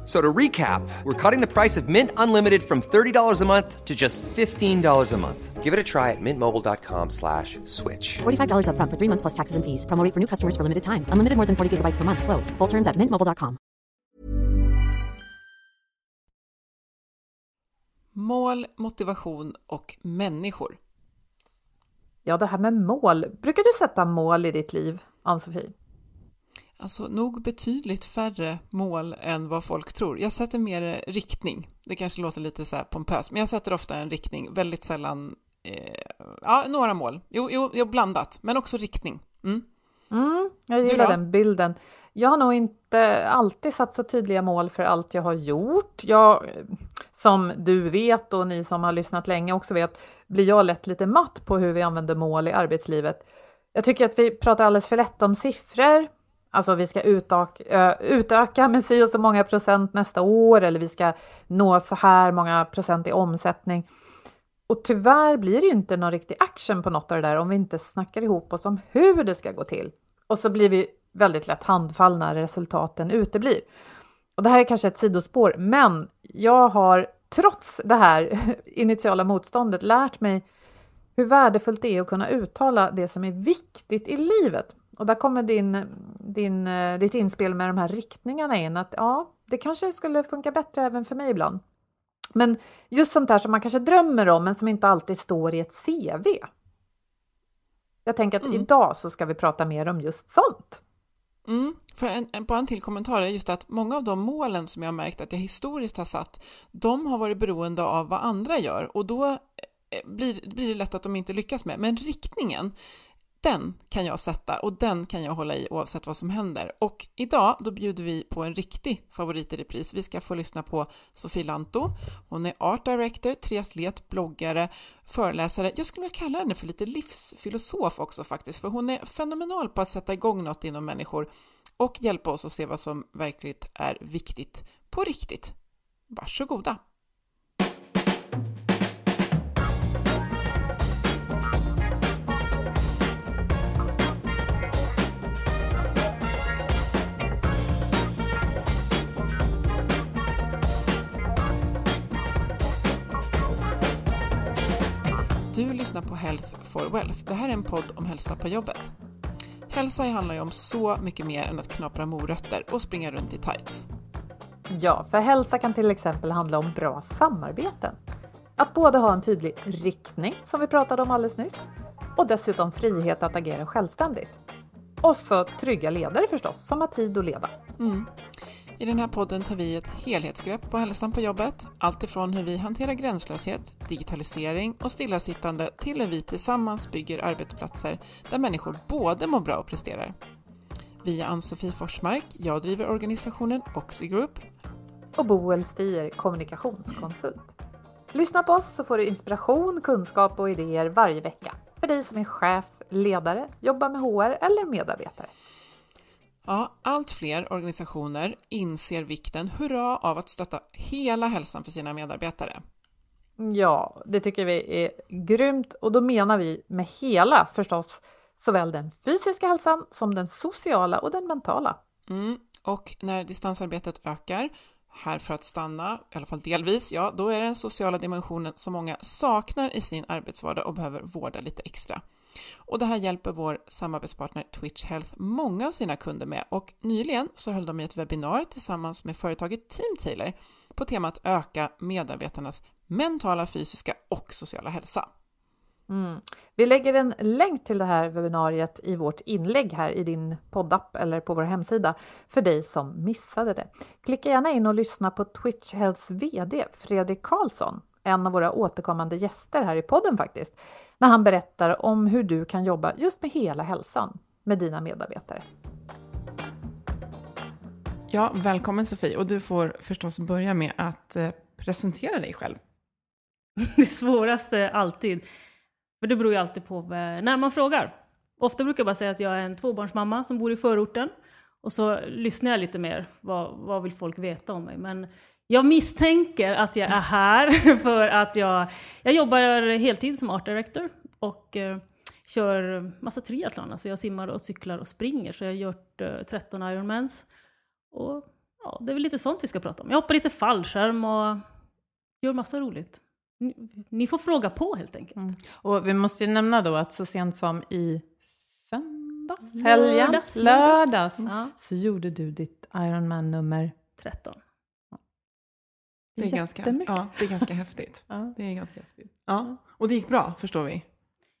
F- So to recap, we're cutting the price of Mint Unlimited from $30 a month to just $15 a month. Give it a try at mintmobile.com slash switch. $45 upfront for three months plus taxes and fees. Promo for new customers for limited time. Unlimited more than 40 gigabytes per month. Slows. Full terms at mintmobile.com. Mål, motivation och människor. Ja, det här med mål. Brukar du sätta mål i ditt liv, Ann-Sofie? Alltså nog betydligt färre mål än vad folk tror. Jag sätter mer riktning. Det kanske låter lite så här pompöst, men jag sätter ofta en riktning, väldigt sällan, eh, ja, några mål. Jo, jo, blandat, men också riktning. Mm. Mm, jag gillar den bilden. Jag har nog inte alltid satt så tydliga mål för allt jag har gjort. Jag, som du vet och ni som har lyssnat länge också vet, blir jag lätt lite matt på hur vi använder mål i arbetslivet. Jag tycker att vi pratar alldeles för lätt om siffror. Alltså vi ska utöka, eh, utöka med si och så många procent nästa år eller vi ska nå så här många procent i omsättning. Och tyvärr blir det ju inte någon riktig action på något av det där om vi inte snackar ihop oss om hur det ska gå till. Och så blir vi väldigt lätt handfallna när resultaten uteblir. Och det här är kanske ett sidospår, men jag har trots det här initiala motståndet lärt mig hur värdefullt det är att kunna uttala det som är viktigt i livet. Och där kommer din, din, eh, ditt inspel med de här riktningarna in, att ja, det kanske skulle funka bättre även för mig ibland. Men just sånt där som man kanske drömmer om, men som inte alltid står i ett CV. Jag tänker att Mm. idag så ska vi prata mer om just sånt. Mm. För en, en, bara en till kommentar är just att många av de målen som jag märkt att jag historiskt har satt, de har varit beroende av vad andra gör och då eh, blir, blir det lätt att de inte lyckas med. Men riktningen, den kan jag sätta och den kan jag hålla i oavsett vad som händer. Och idag då bjuder vi på en riktig favorit i repris. Vi ska få lyssna på Sofie Lanto. Hon är art director, triatlet, bloggare, föreläsare. Jag skulle vilja kalla henne för lite livsfilosof också faktiskt, för hon är fenomenal på att sätta igång något inom människor och hjälpa oss att se vad som verkligen är viktigt på riktigt. Varsågoda! Du lyssnar på Health for Wealth. Det här är en podd om hälsa på jobbet. Hälsa handlar ju om så mycket mer än att knapra morötter och springa runt i tights. Ja, för hälsa kan till exempel handla om bra samarbeten. Att både ha en tydlig riktning, som vi pratade om alldeles nyss, och dessutom frihet att agera självständigt. Och så trygga ledare förstås, som har tid att leda. Mm. I den här podden tar vi ett helhetsgrepp på hälsan på jobbet. Allt ifrån hur vi hanterar gränslöshet, digitalisering och stillasittande till hur vi tillsammans bygger arbetsplatser där människor både mår bra och presterar. Vi är Ann-Sofie Forsmark, jag driver organisationen Oxigroup Och Boel Stier, kommunikationskonsult. Lyssna på oss så får du inspiration, kunskap och idéer varje vecka. För dig som är chef, ledare, jobbar med HR eller medarbetare. Ja, allt fler organisationer inser vikten, hurra, av att stötta hela hälsan för sina medarbetare. Ja, det tycker vi är grymt och då menar vi med hela förstås såväl den fysiska hälsan som den sociala och den mentala. Mm. Och när distansarbetet ökar, här för att stanna, i alla fall delvis, ja, då är det den sociala dimensionen som många saknar i sin arbetsvardag och behöver vårda lite extra. Och det här hjälper vår samarbetspartner Twitch Health många av sina kunder med och nyligen så höll de i ett webbinar tillsammans med företaget Team Taylor på temat öka medarbetarnas mentala, fysiska och sociala hälsa. Mm. Vi lägger en länk till det här webbinariet i vårt inlägg här i din poddapp eller på vår hemsida för dig som missade det. Klicka gärna in och lyssna på Twitch Healths VD Fredrik Karlsson, en av våra återkommande gäster här i podden faktiskt, när han berättar om hur du kan jobba just med hela hälsan med dina medarbetare. Ja, välkommen Sofie och du får förstås börja med att eh, presentera dig själv. Det svåraste alltid för det beror ju alltid på när man frågar. Ofta brukar jag bara säga att jag är en tvåbarnsmamma som bor i förorten. Och så lyssnar jag lite mer. Vad, vad vill folk veta om mig? Men jag misstänker att jag är här för att jag, jag jobbar heltid som art director och eh, kör massa triathlon. Alltså jag simmar och cyklar och springer. Så jag har gjort eh, 13 Ironmans. Och ja, det är väl lite sånt vi ska prata om. Jag hoppar lite fallskärm och gör massa roligt. Ni får fråga på helt enkelt. Mm. Och vi måste ju nämna då att så sent som i söndags, helgen, lördags, lördags ja. så gjorde du ditt Ironman nummer 13. Det är, ganska, ja, det är ganska häftigt. ja. Det är ganska häftigt. Ja. Och det gick bra, förstår vi.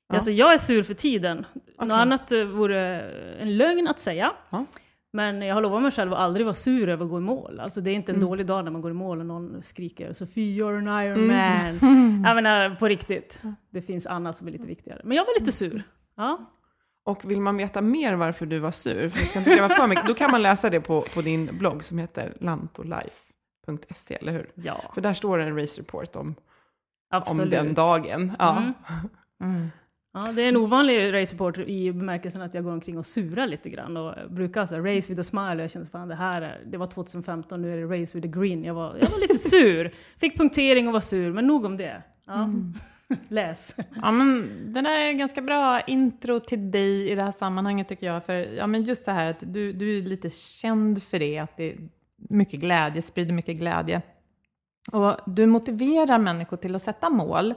Ja. Alltså, jag är sur för tiden. Okay. Något annat eh, vore en lögn att säga. Ja. Men jag har lovat mig själv att aldrig vara sur över att gå i mål. Alltså det är inte en mm. dålig dag när man går i mål och någon skriker Sofie, you're an Iron mm. Man. Mm. Jag menar på riktigt. Det finns annat som är lite viktigare. Men jag var lite sur. Ja. Och vill man veta mer varför du var sur, för ska inte för mycket, då kan man läsa det på, på din blogg som heter lantolife.se, eller hur? Ja. För där står det en race report om, om den dagen. Ja. Mm. Mm. Ja, det är en ovanlig race i bemärkelsen att jag går omkring och surar lite grann och brukar säga race with a smile och jag kände fan det här är, det var 2015, nu är det race with a grin. Jag var, jag var lite sur, fick punktering och var sur, men nog om det. Ja. Mm. Läs. Ja, men det där är en ganska bra intro till dig i det här sammanhanget tycker jag. För ja, men just det här att du, du är lite känd för det, att det mycket glädje, sprider mycket glädje. Och du motiverar människor till att sätta mål.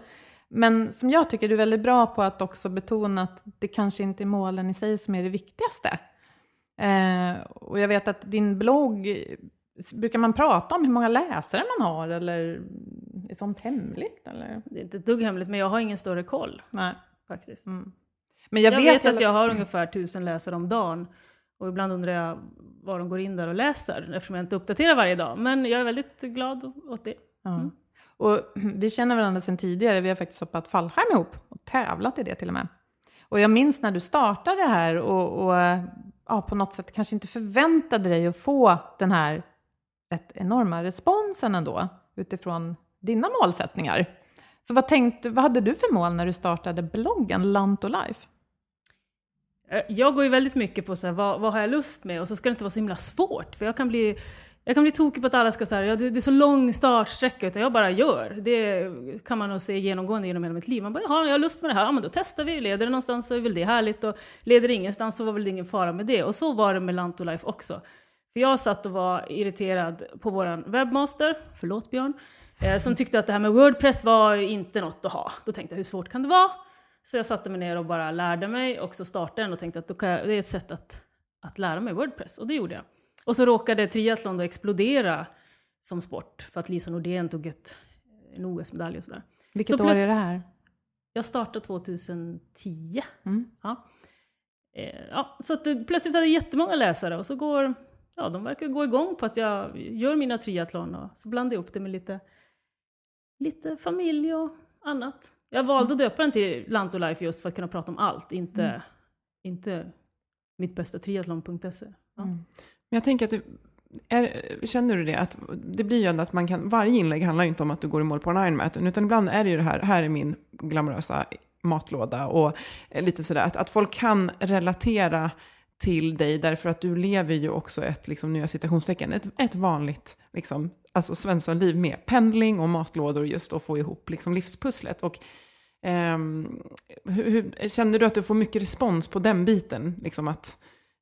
Men som jag tycker du är väldigt bra på att också betona att det kanske inte är målen i sig som är det viktigaste. Eh, och jag vet att din blogg, brukar man prata om hur många läsare man har eller är sånt hemligt? Eller? Det är inte ett dugg hemligt, men jag har ingen större koll. Nej. Faktiskt. Mm. Men jag, jag vet, vet att jag har ungefär tusen läsare om dagen. Och ibland undrar jag var de går in där och läser, eftersom jag inte uppdaterar varje dag. Men jag är väldigt glad åt det. Mm. Och vi känner varandra sedan tidigare, vi har faktiskt hoppat fallskärm ihop och tävlat i det till och med. Och jag minns när du startade det här och, och ja, på något sätt kanske inte förväntade dig att få den här rätt enorma responsen ändå utifrån dina målsättningar. Så vad, tänkte, vad hade du för mål när du startade bloggen Lant Life? Eh, jag går ju väldigt mycket på så här, vad, vad har jag lust med och så ska det inte vara så himla svårt för jag kan bli jag kan bli tokig på att alla ska säga ja, det, det är så lång startsträcka, utan jag bara gör. Det kan man nog se genomgående genom hela mitt liv. Man bara, jaha, jag har lust med det här, ja men då testar vi. Leder det någonstans så är väl det härligt och leder det ingenstans så var väl det ingen fara med det. Och så var det med Lantolife också. För jag satt och var irriterad på våran webbmaster, förlåt Björn, eh, som tyckte att det här med Wordpress var inte något att ha. Då tänkte jag, hur svårt kan det vara? Så jag satte mig ner och bara lärde mig och så startade den och tänkte att jag, det är ett sätt att, att lära mig Wordpress. Och det gjorde jag. Och så råkade triathlon då explodera som sport för att Lisa Nordén tog ett, en OS-medalj och sådär. Vilket så år är det här? Jag startade 2010. Mm. Ja. Eh, ja, så att det, plötsligt hade jag jättemånga läsare och så går, ja de verkar gå igång på att jag gör mina triathlon och så blandar jag upp det med lite, lite familj och annat. Jag valde att döpa den till Lantolife just för att kunna prata om allt, inte, mm. inte mitt bästa triathlon.se. Ja. Mm. Men jag tänker att du, är, känner du det? Att det blir ju ändå att man kan, varje inlägg handlar ju inte om att du går i mål på en Ironman, utan ibland är det ju det här, här är min glamorösa matlåda och lite sådär, att, att folk kan relatera till dig därför att du lever ju också ett, liksom, nya citationstecken, ett, ett vanligt liksom, alltså Svenssonliv med pendling och matlådor just och få ihop liksom, livspusslet. Och, hur, hur, känner du att du får mycket respons på den biten? Liksom att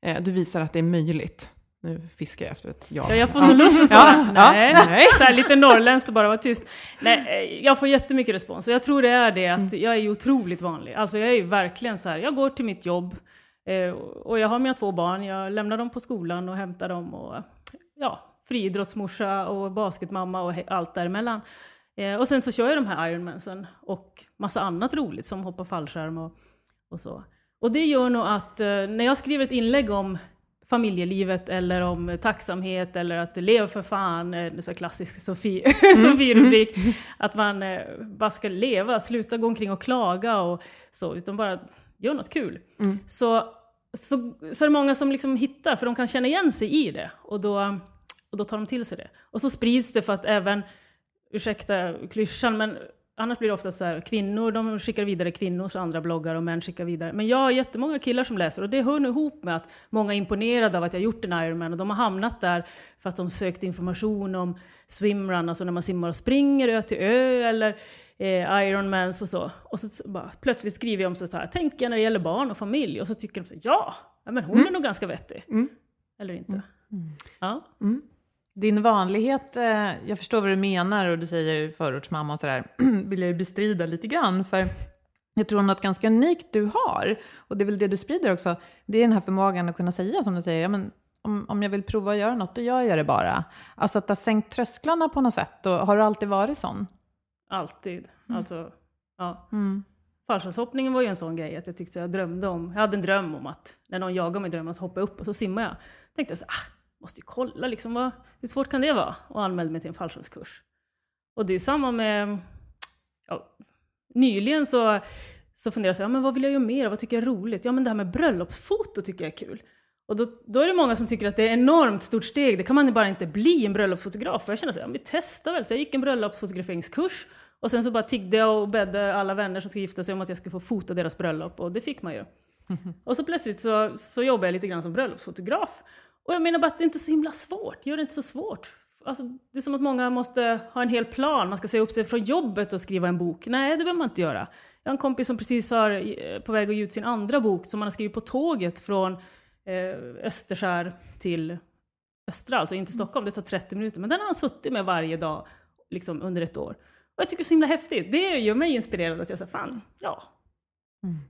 uh, du visar att det är möjligt? Nu fiskar jag efter ett ja. Ja, jag får så lust att svara Ja, ja, nej. nej. Så här, lite norrländskt och bara vara tyst. Nej, eh, jag får jättemycket respons och jag tror det är det Mm. att jag är otroligt vanlig. Alltså jag är verkligen så här, jag går till mitt jobb eh, och jag har mina två barn, jag lämnar dem på skolan och hämtar dem och ja, friidrottsmorsa och basketmamma och allt däremellan. Eh, och sen så kör jag de här Ironmansen och massa annat roligt som hoppa fallskärm och, och så. Och det gör nog att eh, när jag skriver ett inlägg om familjelivet eller om tacksamhet eller att leva för fan, eh, en sån här klassisk Sofie, Sofie-rubrik, att man eh, bara ska leva, sluta gå omkring och klaga och så, utan bara gör något kul. Så, så, så är det många som liksom hittar, för de kan känna igen sig i det och då, och då tar de till sig det. Och så sprids det för att även, ursäkta klyschan, men annars blir det ofta så här, kvinnor, de skickar vidare kvinnors andra bloggar och män skickar vidare. Men jag har jättemånga killar som läser och det hör nu ihop med att många är imponerade av att jag gjort en Ironman och de har hamnat där för att de sökt information om swimrun, alltså när man simmar och springer ö till ö eller eh, Ironmans och så. Och så bara, plötsligt skriver jag om så här, tänker jag när det gäller barn och familj och så tycker de så här, ja, men hon är nog ganska vettig. Eller inte. Ja. Din vanlighet, eh, jag förstår vad du menar och du säger förortsmamma och sådär, vill jag ju bestrida lite grann. För jag tror något ganska unikt du har, och det är väl det du sprider också, det är den här förmågan att kunna säga som du säger, ja, men om, om jag vill prova att göra något, då gör jag det bara. Alltså att ha sänkt trösklarna på något sätt, och har du alltid varit sån? Alltid. Alltså, ja. Mm. Fallskärmshoppningen var ju en sån grej att jag tyckte jag drömde om, jag hade en dröm om att när någon jagade mig i drömmen så hoppade jag upp och så simmade jag. Tänkte jag så ah, måste ju kolla liksom, vad, hur svårt kan det vara? Och anmälde mig till en fallskärmskurs. Och det är samma med, ja, nyligen så, så funderade jag så här, ja, men vad vill jag göra mer? Vad tycker jag är roligt? Ja men det här med bröllopsfoto tycker jag är kul. Och då, då är det många som tycker att det är ett enormt stort steg, det kan man bara inte bli en bröllopsfotograf. Och jag känner så här, vi testar väl. Så jag gick en bröllopsfotograferingskurs och sen så bara tiggde jag och bedde alla vänner som skulle gifta sig om att jag skulle få fota deras bröllop och det fick man ju. Och så plötsligt så, så jobbade jag lite grann som bröllopsfotograf. Och jag menar bara att det är inte så himla svårt, gör det inte så svårt. Alltså, det är som att många måste ha en hel plan, man ska säga upp sig från jobbet och skriva en bok. Nej, det behöver man inte göra. Jag har en kompis som precis har eh, på väg att ge ut sin andra bok som han har skrivit på tåget från eh, Österskär till Östra, alltså inte Stockholm, det tar 30 minuter. Men den har han suttit med varje dag liksom under ett år. Och jag tycker det är så himla häftigt. Det gör mig inspirerad att jag säger fan, ja.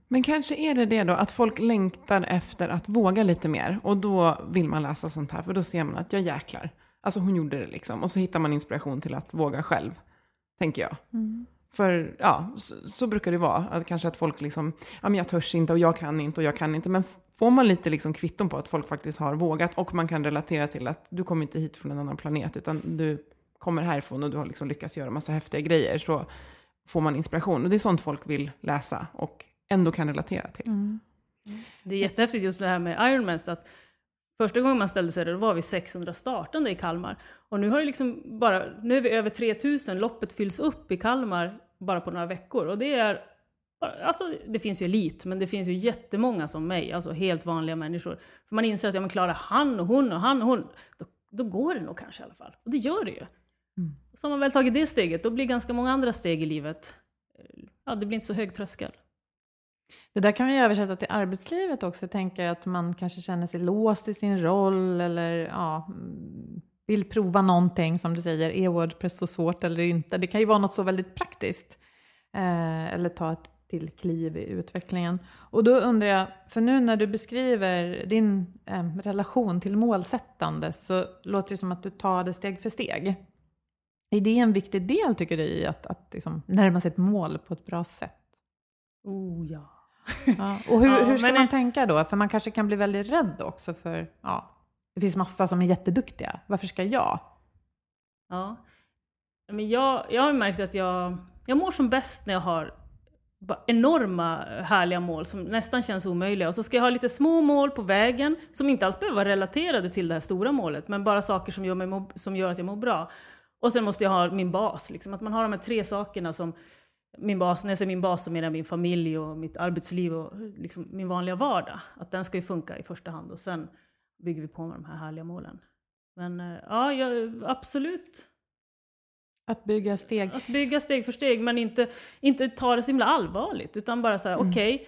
Men kanske är det det då, att folk längtar efter att våga lite mer. Och då vill man läsa sånt här, för då ser man att jag jäklar. Alltså hon gjorde det liksom. Och så hittar man inspiration till att våga själv, tänker jag. För ja, så, så brukar det vara. Att kanske att folk liksom, ja men jag törs inte och jag kan inte och jag kan inte. Men får man lite liksom kvitton på att folk faktiskt har vågat och man kan relatera till att du kommer inte hit från en annan planet utan du kommer härifrån och du har liksom lyckats göra massa häftiga grejer så får man inspiration. Och det är sånt folk vill läsa och ändå kan relatera till. Det är jättehäftigt just med det här med Ironmans. Att första gången man ställde sig där, var vi 600 startande i Kalmar. Och nu har det liksom bara, nu är vi över 3000, loppet fylls upp i Kalmar bara på några veckor. Och det är, alltså det finns ju elit, men det finns ju jättemånga som mig, alltså helt vanliga människor. För man inser att ja, klarar han och hon och han och hon, då, då går det nog kanske i alla fall. Och det gör det ju. Så har man väl tagit det steget, då blir ganska många andra steg i livet, eh, ja det blir inte så hög tröskel. Det där kan vi översätta till arbetslivet också. Jag tänker att man kanske känner sig låst i sin roll eller ja, mm, vill prova någonting som du säger, är Wordpress så svårt eller inte? Det kan ju vara något så väldigt praktiskt. Eh, eller ta ett till kliv i utvecklingen. Och då undrar jag, för nu när du beskriver din eh, relation till målsättande så låter det som att du tar det steg för steg. Är det en viktig del tycker du i att, att liksom närma sig ett mål på ett bra sätt? Oh ja. Ja, och hur, Ja, hur ska men- man tänka då? För man kanske kan bli väldigt rädd också för, ja, det finns massa som är jätteduktiga. Varför ska jag? Ja. Men jag, jag har märkt att jag, jag mår som bäst när jag har enorma härliga mål som nästan känns omöjliga. Och så ska jag ha lite små mål på vägen som inte alls behöver vara relaterade till det här stora målet, men bara saker som gör, mig må, som gör att jag mår bra. Och sen måste jag ha min bas, liksom, att man har de här tre sakerna som min bas, när jag säger min bas så menar jag min familj och mitt arbetsliv och liksom min vanliga vardag. Att den ska ju funka i första hand och sen bygger vi på med de här härliga målen. Men eh, ja, jag, absolut. Att bygga steg. Att bygga steg för steg, men inte, inte ta det så himla allvarligt. Utan bara så här, okej,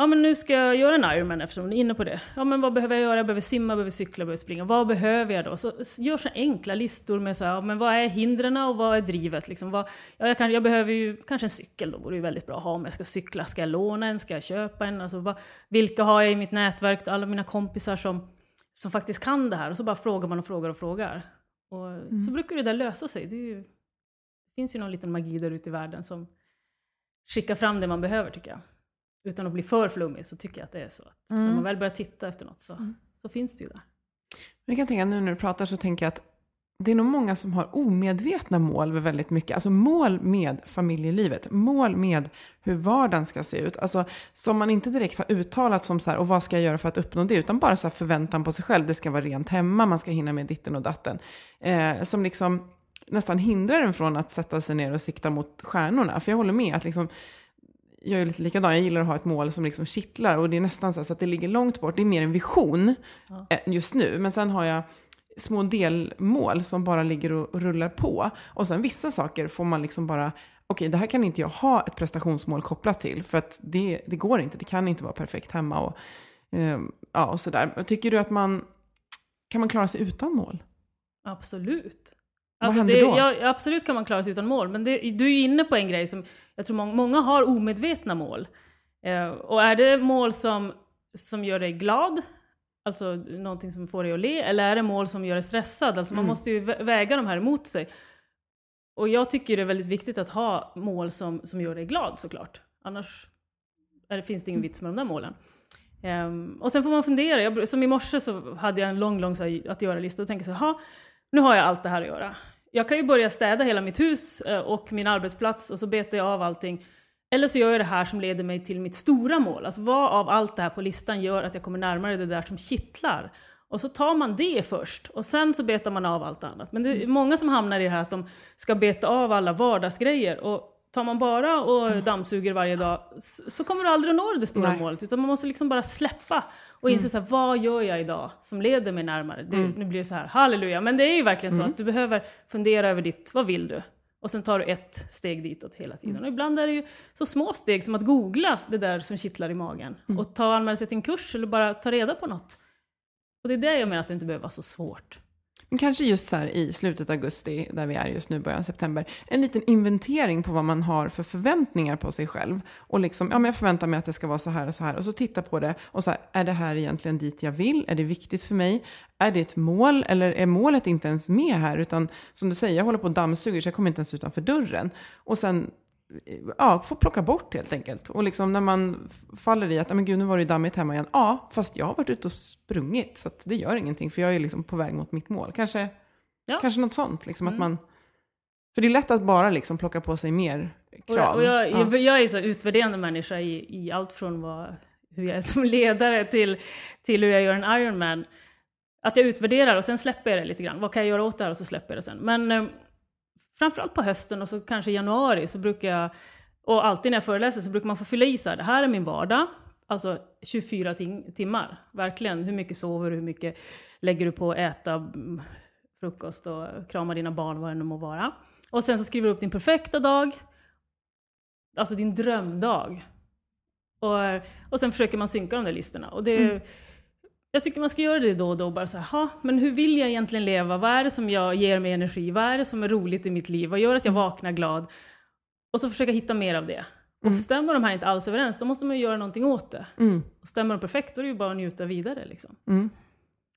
Ja men nu ska jag göra en Ironman eftersom ni är inne på det. Ja men vad behöver jag göra? Jag behöver simma, jag behöver cykla, jag behöver springa. Vad behöver jag då? Så gör så enkla listor med så här, ja, men vad är hindren och vad är drivet? Liksom, vad, ja, jag, kan, jag behöver ju kanske en cykel, då vore det väldigt bra att ha om jag ska cykla. Ska jag låna en? Ska jag köpa en? Alltså, vad, vilka har jag i mitt nätverk? Alla mina kompisar som, som faktiskt kan det här. Och så bara frågar man och frågar och frågar. Och Mm. så brukar det där lösa sig. Det, ju, det finns ju någon liten magi där ute i världen som skickar fram det man behöver tycker jag. Utan att bli för flummig så tycker jag att det är så att Mm. när man väl börjar titta efter något så, så finns det ju där. Jag kan tänka, nu när du pratar så tänker jag att det är nog många som har omedvetna mål med väldigt mycket. Alltså mål med familjelivet, mål med hur vardagen ska se ut. Alltså som man inte direkt har uttalat som så här, och vad ska jag göra för att uppnå det? Utan bara så här förväntan på sig själv. Det ska vara rent hemma, man ska hinna med ditten och datten. Eh, som liksom nästan hindrar en från att sätta sig ner och sikta mot stjärnorna. För jag håller med att liksom, jag är lite likadan, jag gillar att ha ett mål som liksom kittlar och det är nästan så, att det ligger långt bort. Det är mer en vision eh, just nu. Men sen har jag små delmål som bara ligger och, rullar på. Och sen vissa saker får man liksom bara, okej det här kan inte jag ha ett prestationsmål kopplat till. För att det, det går inte, det kan inte vara perfekt hemma och, eh, ja, och sådär. Tycker du att man, kan man klara sig utan mål? Absolut. Vad Alltså händer det, då? Ja, absolut kan man klara sig utan mål, men det, du är ju inne på en grej som jag tror många, många har omedvetna mål. Eh, och är det mål som, som gör dig glad, alltså någonting som får dig att le, eller är det mål som gör dig stressad? Alltså man Mm. måste ju vä- väga de här emot sig. Och jag tycker det är väldigt viktigt att ha mål som, som gör dig glad såklart. Annars det, finns det ingen vits med de där målen. Ehm, och sen får man fundera. Jag, som i morse så hade jag en lång, lång så här, att göra-lista och tänkte så här, "Ha, nu har jag allt det här att göra. Jag kan ju börja städa hela mitt hus eh, och min arbetsplats och så betar jag av allting. Eller så gör jag det här som leder mig till mitt stora mål. Alltså vad av allt det här på listan gör att jag kommer närmare det där som kittlar? Och så tar man det först och sen så betar man av allt annat. Men det är många som hamnar i det här att de ska beta av alla vardagsgrejer. Och tar man bara och dammsuger varje dag så kommer du aldrig att nå det stora Nej. målet. Utan man måste liksom bara släppa och inse så här, vad gör jag idag som leder mig närmare? Det, Nu blir det så här, halleluja. Men det är ju verkligen så att du behöver fundera över ditt, vad vill du? Och sen tar du ett steg ditåt hela tiden. Och ibland är det ju så små steg som att googla det där som kittlar i magen. Och ta och anmäla sig till en kurs eller bara ta reda på något. Och det är det jag menar att det inte behöver vara så svårt. Kanske just så här i slutet av augusti, där vi är just nu, början av september, en liten inventering på vad man har för förväntningar på sig själv. Och liksom, ja men jag förväntar mig att det ska vara så här och så här. Och så titta på det och så här, är det här egentligen dit jag vill? Är det viktigt för mig? Är det ett mål? Eller är målet inte ens med här? Utan som du säger, jag håller på och dammsuger så jag kommer inte ens utanför dörren. Och sen ja, få plocka bort helt enkelt. Och liksom när man faller i att, "Ja, men gud nu var det ju dammigt hemma igen. Ja, fast jag har varit ute och sprungit så att det gör ingenting för jag är liksom på väg mot mitt mål. Kanske, Ja. kanske något sånt, liksom att Mm. man... För det är lätt att bara liksom plocka på sig mer Och krav. jag, och jag, Ja. jag, jag är så utvärderande människa i, i allt från vad, hur jag är som ledare till, till hur jag gör en Ironman. Att jag utvärderar och sen släpper jag det lite grann. Vad kan jag göra åt det här och så släpper jag det sen. Men eh, framförallt på hösten och så kanske i januari så brukar jag, och alltid när jag föreläser så brukar man få fylla i så här, det här är min vardag. Alltså 24 tim- timmar, verkligen. Hur mycket sover du, hur mycket lägger du på att äta mm, frukost och krama dina barn, vad det nu må vara. Och sen så skriver du upp din perfekta dag, alltså din drömdag. Och, och sen försöker man synka de där listorna. Och det, jag tycker man ska göra det då och då, bara så här, "Ha, men hur vill jag egentligen leva? Vad är det som jag ger mig energi? Vad är det som är roligt i mitt liv? Vad gör att jag vaknar glad? Och så försöka hitta mer av det. Och stämmer de här inte alls överens, då måste man ju göra någonting åt det. Mm, Och stämmer de perfekt, då är det ju bara att njuta vidare. Liksom. mm.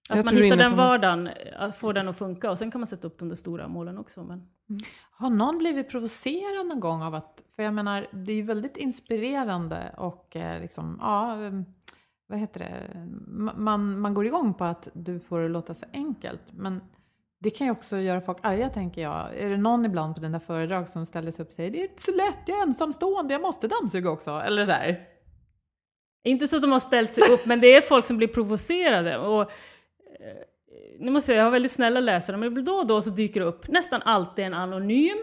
Jag Att man hittar den vardagen, att få den att funka. Och sen kan man sätta upp de där stora målen också. Men... Har någon blivit provocerad någon gång av att, för jag menar, det är ju väldigt inspirerande och eh, liksom, ja, em, vad heter det, man, man går igång på att du får det låta så enkelt, men det kan ju också göra folk arga tänker jag. Är det någon ibland på den där föredrag som ställer sig upp och säger det är inte så lätt, jag är ensamstående, jag måste dammsuga också, eller så här. Inte så att de har ställt sig upp, men det är folk som blir provocerade. Och, eh, nu måste jag, jag har väldigt snälla läsare, men då och då så dyker det upp nästan alltid en anonym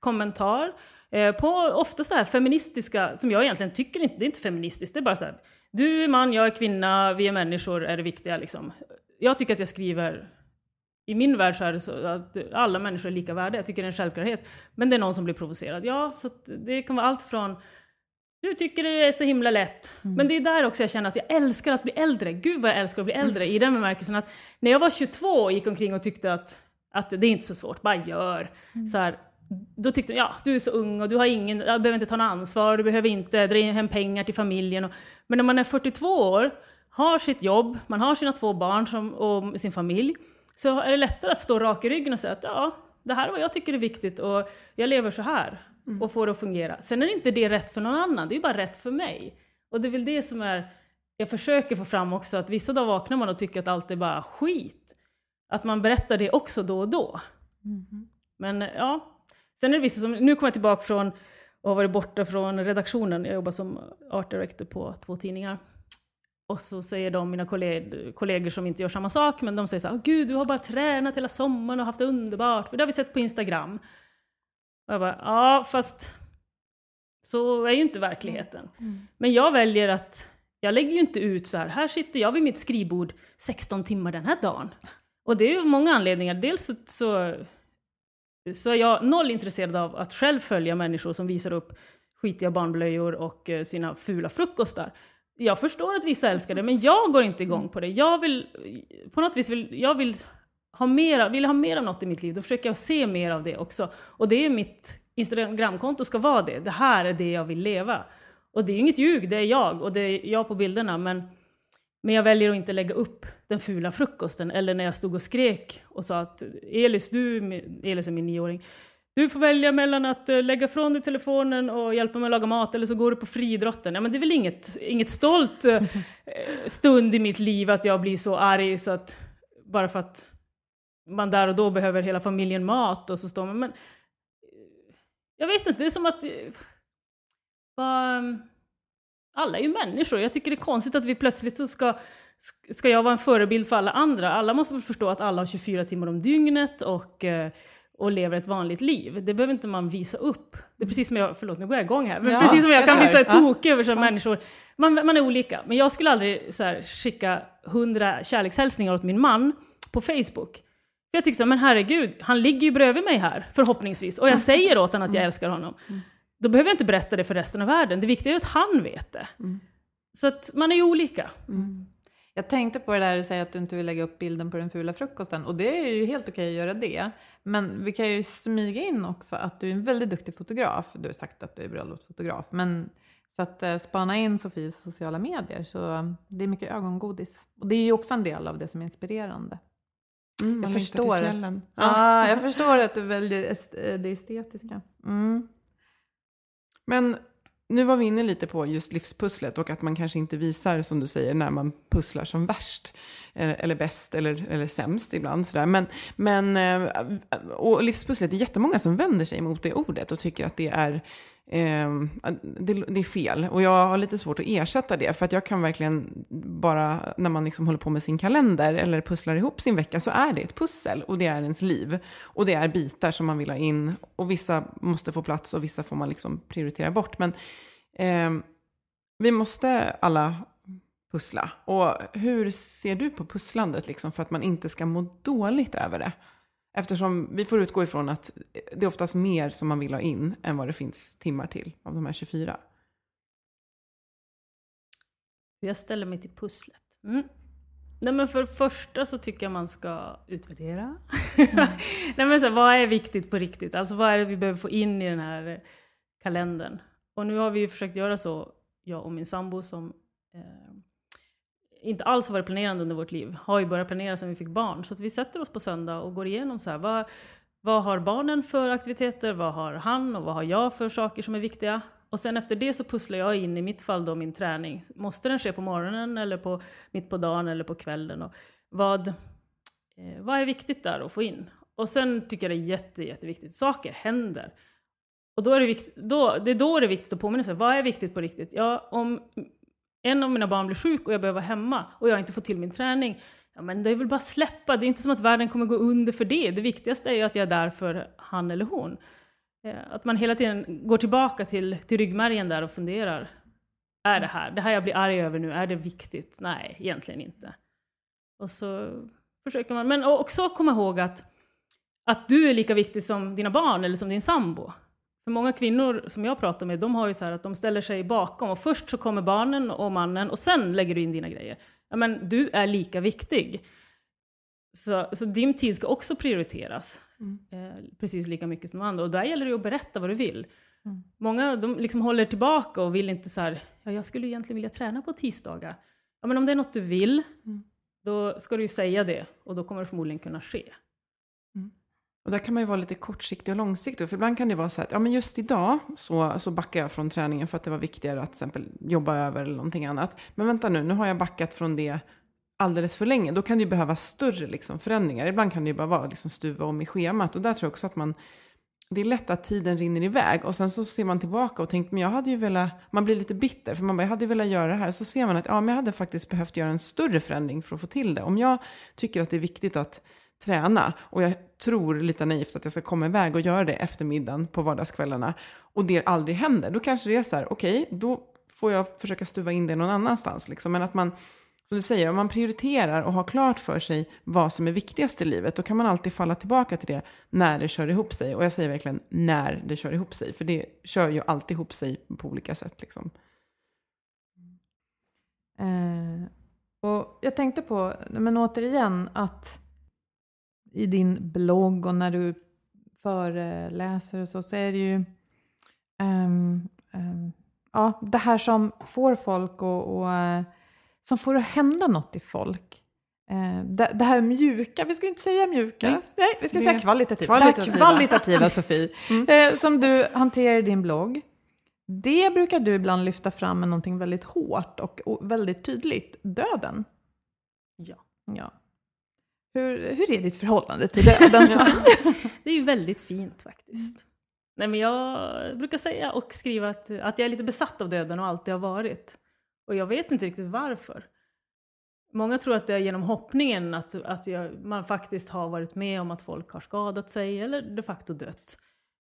kommentar. Eh, på ofta så här feministiska, som jag egentligen tycker inte, det är inte feministiskt, det är bara så här. Du är man, jag är kvinna, vi är människor är det viktiga liksom. Jag tycker att jag skriver i min värld så är det så att alla människor är lika värda. Jag tycker det är en självklarhet. Men det är någon som blir provocerad. Ja, så det kan vara allt från du tycker det är så himla lätt. Mm. Men det är där också jag känner att jag älskar att bli äldre. Gud vad jag älskar att bli äldre i den bemärkelsen att när jag var 22 och gick omkring och tyckte att, att det är inte så svårt, bara gör. Mm. Så här, då tyckte jag, ja du är så ung och du har ingen, du behöver inte ta något ansvar, du behöver inte dra in hem pengar till familjen. Och, men när man är 42 år, har sitt jobb, man har sina två barn som, och sin familj, så är det lättare att stå rak i ryggen och säga att ja, det här är vad jag tycker är viktigt och jag lever så här och får det att fungera. Sen är det inte det rätt för någon annan, det är bara rätt för mig. Och det är väl det som är, jag försöker få fram också, att vissa dagar vaknar man och tycker att allt är bara skit. Att man berättar det också då och då. Men ja, sen är det vissa som, nu kommer jag tillbaka från och har varit borta från redaktionen, jag jobbar som art director på två tidningar. Och så säger de, mina kollegor, kollegor som inte gör samma sak, men de säger så här, "Åh, gud du har bara tränat hela sommaren och haft det underbart, för det har vi sett på Instagram. Och jag bara, ja fast så är ju inte verkligen. Men jag väljer att, jag lägger ju inte ut så här, här sitter jag vid mitt skrivbord 16 timmar den här dagen. Och det är ju många anledningar. Dels så, så, är jag noll intresserad av att själv följa människor som visar upp skitiga barnblöjor och eh, sina fula frukostar. Jag förstår att vissa älskar det, men jag går inte igång på det. Jag vill, eh, på något vis vill, jag vill ha mer, vill ha mer av något i mitt liv, då försöker jag se mer av det också. Och det är mitt Instagramkonto ska vara det. Det här är det jag vill leva. Och det är inget ljug, det är jag och det är jag på bilderna. Men, men jag väljer att inte lägga upp den fula frukosten. Eller när jag stod och skrek och sa att Elis, du, Elis är min nioåring, du får välja mellan att eh, lägga från dig telefonen och hjälpa mig att laga mat eller så går du på friidrotten. Ja, men det är väl inget, inget stolt eh, stund i mitt liv att jag blir så arg så att bara för att man där och då behöver hela familjen mat och så står man... Men, jag vet inte, det är som att... eh, vad- alla är ju människor. Jag tycker det är konstigt att vi plötsligt så ska, ska jag vara en förebild för alla andra. Alla måste väl förstå att alla har 24 timmar om dygnet och, eh, och lever ett vanligt liv. Det behöver inte man visa upp. Det är precis som jag, förlåt nu går jag igång här, men Ja, precis som jag kan. Ja. tokig över så här människor. Man, man är olika, men jag skulle aldrig så här, skicka hundra kärlekshälsningar åt min man på Facebook. Jag tycker så här, men herregud, han ligger ju bredvid mig här, förhoppningsvis, och jag säger åt honom att jag älskar honom. Då behöver jag inte berätta det för resten av världen. Det viktiga är att han vet det. Så att man är ju olika. Jag tänkte på det där du säger att du inte vill lägga upp bilden på den fula frukosten och det är ju helt okej att göra det. Men vi kan ju smyga in också att du är en väldigt duktig fotograf. Du har sagt att du är bröllopsfotograf. Men så att eh, spana in Sofies sociala medier så det är mycket ögongodis. Och det är ju också en del av det som är inspirerande. Mm, Jag förstår. Ja, jag förstår att du väljer eh, det estetiska. Mm. Men nu var vi inne lite på just livspusslet och att man kanske inte visar, som du säger, när man pusslar som värst. Eh, eller bäst eller, eller sämst ibland. Sådär. Men, men, eh, och livspusslet, det är jättemånga som vänder sig mot det ordet och tycker att det är Ehm, det, det är fel. Och jag har lite svårt att ersätta det. För att jag kan verkligen bara, när man liksom håller på med sin kalender eller pusslar ihop sin vecka, så är det ett pussel. Och det är ens liv. Och det är bitar som man vill ha in. Och vissa måste få plats och vissa får man liksom prioritera bort. Men eh, vi måste alla pussla. Och hur ser du på pusslandet liksom, för att man inte ska må dåligt över det? Eftersom vi får utgå ifrån att det är oftast mer som man vill ha in än vad det finns timmar till av de här 24. Hur jag ställer mig till pusslet. Mm. Nej men för det första så tycker jag man ska utvärdera. Nej men så här, vad är viktigt på riktigt? Alltså vad är det vi behöver få in i den här kalendern? Och nu har vi ju försökt göra så, jag och min sambo som eh, inte alls har varit planerande under vårt liv, har ju börjat planera sedan vi fick barn. Så att vi sätter oss på söndag och går igenom så här, vad, vad har barnen för aktiviteter? Vad har han och vad har jag för saker som är viktiga? Och sen efter det så pusslar jag in, i mitt fall då, min träning. Måste den ske på morgonen eller på, mitt på dagen eller på kvällen? Och vad, eh, vad är viktigt där att få in? Och sen tycker jag det är jätte, jätteviktigt, saker händer. Och då är det, vikt, då, det är då det är viktigt att påminna sig, vad är viktigt på riktigt? Ja, om en av mina barn blir sjuk och jag behöver vara hemma och jag inte får till min träning, ja men det är väl bara att släppa, det är inte som att världen kommer gå under för det. Det viktigaste är ju att jag är där för han eller hon. Eh, att man hela tiden går tillbaka till, till ryggmärgen där och funderar. Är det här, det här jag blir arg över nu, är det viktigt? Nej, egentligen inte. Och så försöker man, men också komma ihåg att, att du är lika viktig som dina barn eller som din sambo. För många kvinnor som jag pratar med, de har ju så här att de ställer sig bakom och först så kommer barnen och mannen och sen lägger du in dina grejer. Ja, men du är lika viktig. Så, så din tid ska också prioriteras. Eh, precis lika mycket som andra. Och där gäller det att berätta vad du vill. Många de liksom håller tillbaka och vill inte så här, ja, jag skulle egentligen vilja träna på tisdagar. Ja, men om det är något du vill, då ska du ju säga det och då kommer det förmodligen kunna ske. Och där kan man ju vara lite kortsiktig och långsiktig. För ibland kan det vara så att ja, men just idag så, så backar jag från träningen för att det var viktigare att till exempel jobba över eller någonting annat. Men vänta nu, nu har jag backat från det alldeles för länge. Då kan det ju behöva större liksom, förändringar. Ibland kan det ju bara vara liksom, stuva om i schemat. Och där tror jag också att man, det är lätt att tiden rinner iväg. Och sen så ser man tillbaka och tänker, men jag hade ju velat, man blir lite bitter. För man bara, jag hade ju velat göra det här. Så ser man att ja, men jag hade faktiskt behövt göra en större förändring för att få till det. Om jag tycker att det är viktigt att träna och jag tror lite naivt att jag ska komma iväg och göra det efter middagen på vardagskvällarna och det aldrig händer, då kanske det är så här, okej, okay, då får jag försöka stuva in det någon annanstans. Liksom. Men att man, som du säger, om man prioriterar och har klart för sig vad som är viktigast i livet, då kan man alltid falla tillbaka till det när det kör ihop sig. Och jag säger verkligen när det kör ihop sig, för det kör ju alltid ihop sig på olika sätt. Liksom. Eh, och jag tänkte på, men återigen, att i din blogg och när du föreläser och så, så är det ju um, um, ja, det här som får folk och, och uh, som får att hända något i folk. Uh, det, det, här mjuka, vi ska inte säga mjuka, nej, nej vi ska det säga kvalitativa. Kvalitativa, kvalitativa Sofie, mm. uh, som du hanterar i din blogg. Det brukar du ibland lyfta fram med någonting väldigt hårt och, och väldigt tydligt, döden. Ja. ja. Hur, hur är ditt förhållande till döden? det är ju väldigt fint faktiskt. Nej, men jag brukar säga och skriva att, att jag är lite besatt av döden och alltid har varit. Och jag vet inte riktigt varför. Många tror att det är genom hoppningen att, att jag, man faktiskt har varit med om att folk har skadat sig eller de facto dött.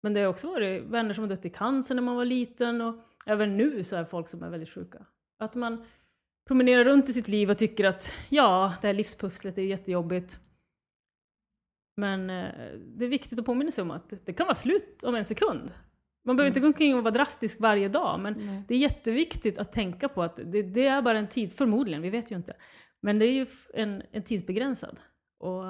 Men det har också varit vänner som har dött i cancer när man var liten och även nu så är folk som är väldigt sjuka. Att man promenerar runt i sitt liv och tycker att ja, det här livspusslet är jättejobbigt. Men eh, det är viktigt att påminna sig om att det kan vara slut om en sekund. Man behöver mm. inte gå omkring och vara drastisk varje dag, men Nej. det är jätteviktigt att tänka på att det, det, är bara en tid, förmodligen, vi vet ju inte. Men det är ju en, en tidsbegränsad. Och,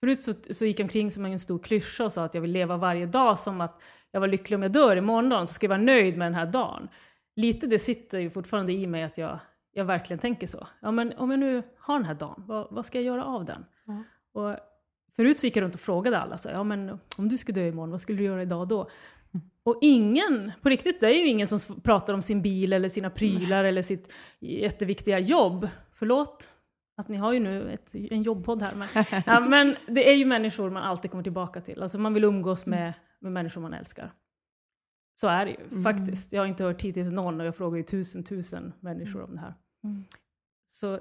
förut så, så gick jag omkring som en stor klyscha och sa att jag vill leva varje dag som att jag var lycklig om jag dör imorgon, så ska jag vara nöjd med den här dagen lite det sitter ju fortfarande i mig att jag, jag verkligen tänker så. Ja, men om jag nu har den här dagen, vad, vad ska jag göra av den? Mm. Och förut så gick jag runt och frågade alla, så, ja, men om du skulle dö imorgon, vad skulle du göra idag då? Mm. Och ingen, på riktigt, det är ju ingen som pratar om sin bil eller sina prylar mm. eller sitt jätteviktiga jobb. Förlåt att ni har ju nu ett, en jobbpodd här. Men, ja, men det är ju människor man alltid kommer tillbaka till. Alltså man vill umgås med, med människor man älskar. Så är det ju mm. faktiskt. Jag har inte hört hittills någon och jag frågar ju tusen, tusen människor om det här. Mm. Så eh,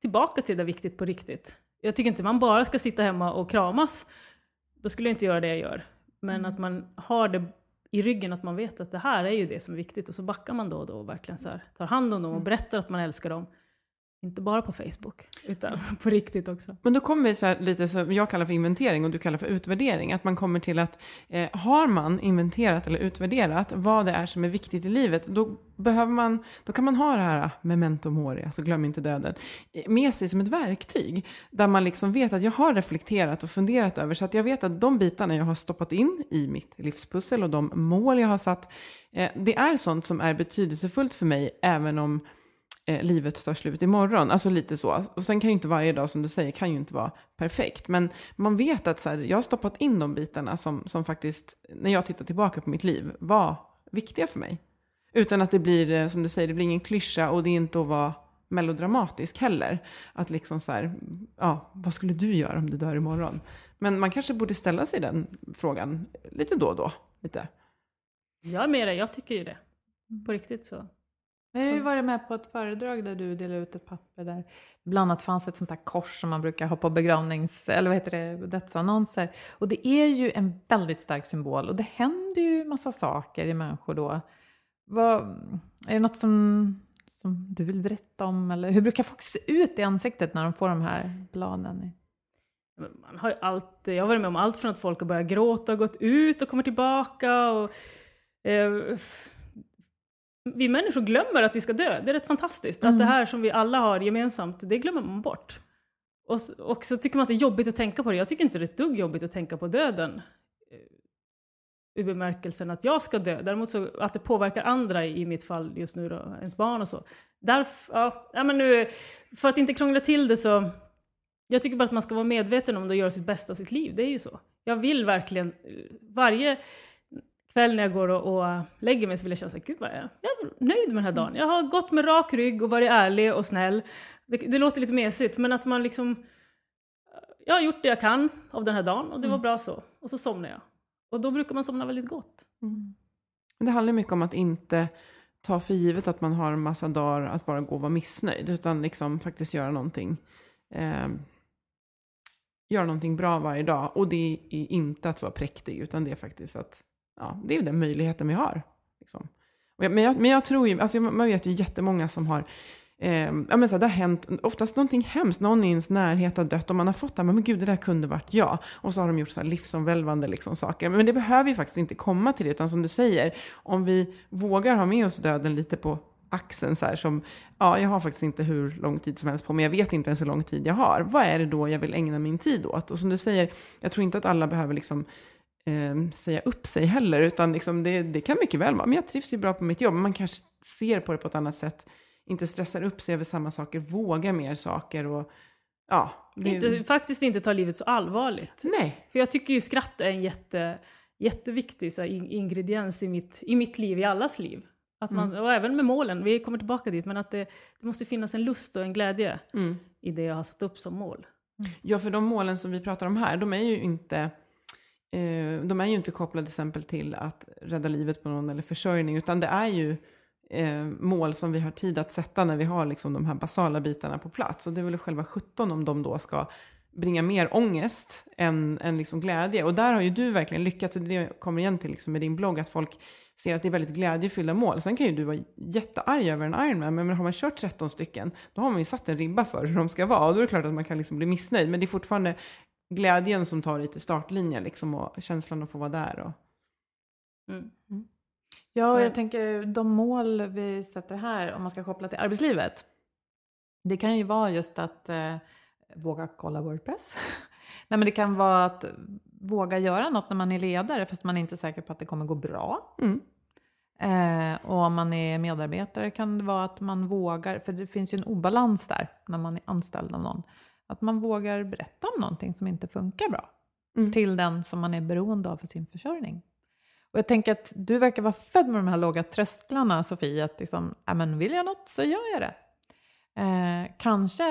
tillbaka till det viktigt på riktigt. Jag tycker inte man bara ska sitta hemma och kramas. Då skulle jag inte göra det jag gör. Men mm. att man har det i ryggen, att man vet att det här är ju det som är viktigt. Och så backar man då och då och verkligen så här, tar hand om dem och mm. berättar att man älskar dem. Inte bara på Facebook, utan på riktigt också. Men då kommer vi så här lite som jag kallar för inventering och du kallar för utvärdering. Att man kommer till att eh, har man inventerat eller utvärderat vad det är som är viktigt i livet, då, behöver man, då kan man ha det här ah, memento mori, alltså glöm inte döden, eh, med sig som ett verktyg. Där man liksom vet att jag har reflekterat och funderat över, så att jag vet att de bitarna jag har stoppat in i mitt livspussel och de mål jag har satt, eh, det är sånt som är betydelsefullt för mig, även om eh, livet tar slut imorgon. Alltså lite så. Och sen kan ju inte varje dag som du säger kan ju inte vara perfekt. Men man vet att så här, jag har stoppat in de bitarna som, som faktiskt, när jag tittar tillbaka på mitt liv, var viktiga för mig. Utan att det blir, eh, som du säger, det blir ingen klyscha och det är inte att vara melodramatisk heller. Att liksom så här, ja, vad skulle du göra om du dör imorgon? Men man kanske borde ställa sig den frågan lite då och då. Lite. Jag är med dig, jag tycker ju det. På riktigt så. Jag har ju varit med på ett föredrag där du delade ut ett papper där bland annat fanns ett sånt där kors som man brukar ha på begravnings eller vad heter det, dödsannonser. Och det är ju en väldigt stark symbol och det händer ju massa saker i människor då. Vad, är det något som, som du vill berätta om eller hur brukar folk se ut i ansiktet när de får de här bladen? man har allt, jag har varit med om allt från att folk har börjat gråta och gått ut och kommer tillbaka. Och, eh, vi människor glömmer att vi ska dö. Det är rätt fantastiskt. Mm. Att det här som vi alla har gemensamt, det glömmer man bort. Och, och så tycker man att det är jobbigt att tänka på det. Jag tycker inte det är ett dugg jobbigt att tänka på döden. eh, I bemärkelsen att jag ska dö. Däremot så att det påverkar andra, i mitt fall just nu då, ens barn och så. Därför, ja, ja, men nu, för att inte krångla till det så... Jag tycker bara att man ska vara medveten om det och göra sitt bästa av sitt liv. Det är ju så. Jag vill verkligen, eh, varje kväll när jag går och, och lägger mig så vill jag känna så här, gud vad jag, jag är nöjd med den här dagen. Jag har gått med rak rygg och varit ärlig och snäll. Det, det låter lite mesigt, men att man liksom... Jag har gjort det jag kan av den här dagen och det var bra så. Och så somnar jag. Och då brukar man somna väldigt gott. Men det handlar mycket om att inte ta för givet att man har en massa dagar att bara gå och vara missnöjd. Utan liksom faktiskt göra någonting. Eh, göra någonting bra varje dag. Och det är inte att vara präktig. Utan det är faktiskt att, ja, det är den möjligheten vi har. Liksom. Men, jag, men jag tror ju, alltså man vet ju jättemånga som har Eh, ja, men så här, det har hänt oftast någonting hemskt, någon i ens närhet har dött och man har fått det här, men gud det där kunde varit jag. Och så har de gjort så här livsomvälvande liksom, saker. Men det behöver ju faktiskt inte komma till det, utan som du säger, om vi vågar ha med oss döden lite på axeln så här som, ja jag har faktiskt inte hur lång tid som helst på mig, jag vet inte ens hur lång tid jag har. Vad är det då jag vill ägna min tid åt? Och som du säger, jag tror inte att alla behöver liksom eh, säga upp sig heller, utan liksom det, det kan mycket väl vara, men jag trivs ju bra på mitt jobb, man kanske ser på det på ett annat sätt, inte stressar upp sig över samma saker, vågar mer saker och ja. Det, Inte, faktiskt inte ta livet så allvarligt. nej, För jag tycker ju skratt är en jätte, jätteviktig så här, in- ingrediens i mitt, i mitt liv, i allas liv. Att man, Och även med målen, vi kommer tillbaka dit, men att det, det måste finnas en lust och en glädje mm. i det jag har satt upp som mål. Ja, för de målen som vi pratar om här, de är ju inte, eh, de är ju inte kopplade till exempel till att rädda livet på någon eller försörjning, utan det är ju eh, mål som vi har tid att sätta när vi har liksom de här basala bitarna på plats. Och det är väl själva 17 om de då ska bringa mer ångest än, än liksom glädje. Och där har ju du verkligen lyckats, och det kommer igen till liksom med din blogg, att folk ser att det är väldigt glädjefyllda mål. Sen kan ju du vara jättearg över en Ironman, men har man kört 13 stycken, då har man ju satt en ribba för hur de ska vara. Och då är det klart att man kan liksom bli missnöjd, men det är fortfarande glädjen som tar dig till startlinjen liksom, och känslan att få vara där. Och... Mm. Ja, och jag tänker de mål vi sätter här, om man ska koppla till arbetslivet. Det kan ju vara just att eh, våga kolla Wordpress. Nej, men det kan vara att våga göra något när man är ledare, fast man är inte säker på att det kommer gå bra. Mm. Eh, och om man är medarbetare kan det vara att man vågar, för det finns ju en obalans där när man är anställd av någon. Att man vågar berätta om någonting som inte funkar bra Mm. till den som man är beroende av för sin försörjning. Och jag tänker att du verkar vara född med de här låga trösklarna, Sofie, att liksom, men vill jag något så gör jag det. Eh, kanske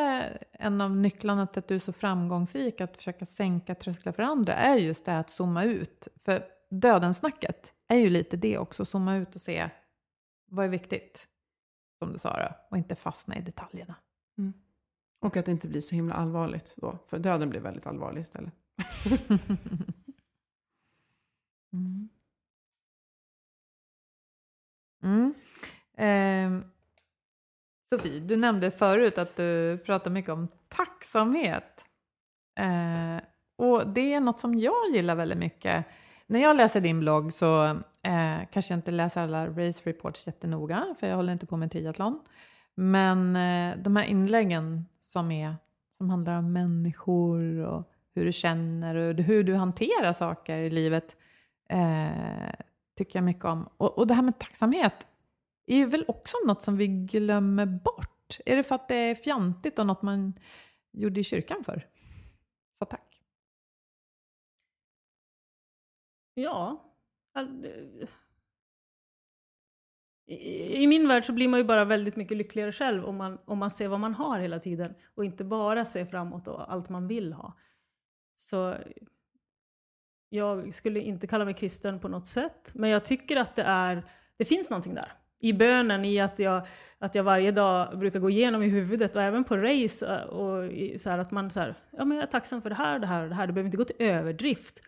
en av nycklarna till att du är så framgångsrik att försöka sänka trösklar för andra är just det här att zooma ut. För dödensnacket är ju lite det också, zooma ut och se vad är viktigt, som du sa då, och inte fastna i detaljerna. Och att det inte blir så himla allvarligt då, för döden blir väldigt allvarlig istället. Mm. Mm. Eh, Sofie, du nämnde förut att du pratar mycket om tacksamhet. Eh, och det är något som jag gillar väldigt mycket. När jag läser din blogg så eh, kanske jag inte läser alla race reports jättenoga, för jag håller inte på med triathlon. Men eh, de här inläggen som, är, som handlar om människor och hur du känner och hur du hanterar saker i livet eh, tycker jag mycket om. Och, och det här med tacksamhet är ju väl också något som vi glömmer bort. Är det för att det är fjantigt och något man gjorde i kyrkan för? Så tack. Ja. I, I min värld så blir man ju bara väldigt mycket lyckligare själv om man, om man ser vad man har hela tiden och inte bara ser framåt och allt man vill ha. Så jag skulle inte kalla mig kristen på något sätt, men jag tycker att det, är, det finns någonting där. I bönen, i att jag, att jag varje dag brukar gå igenom i huvudet och även på race eh, och så här, att man så här, ja men jag är tacksam för det här och det här och det här. Det behöver inte gå till överdrift.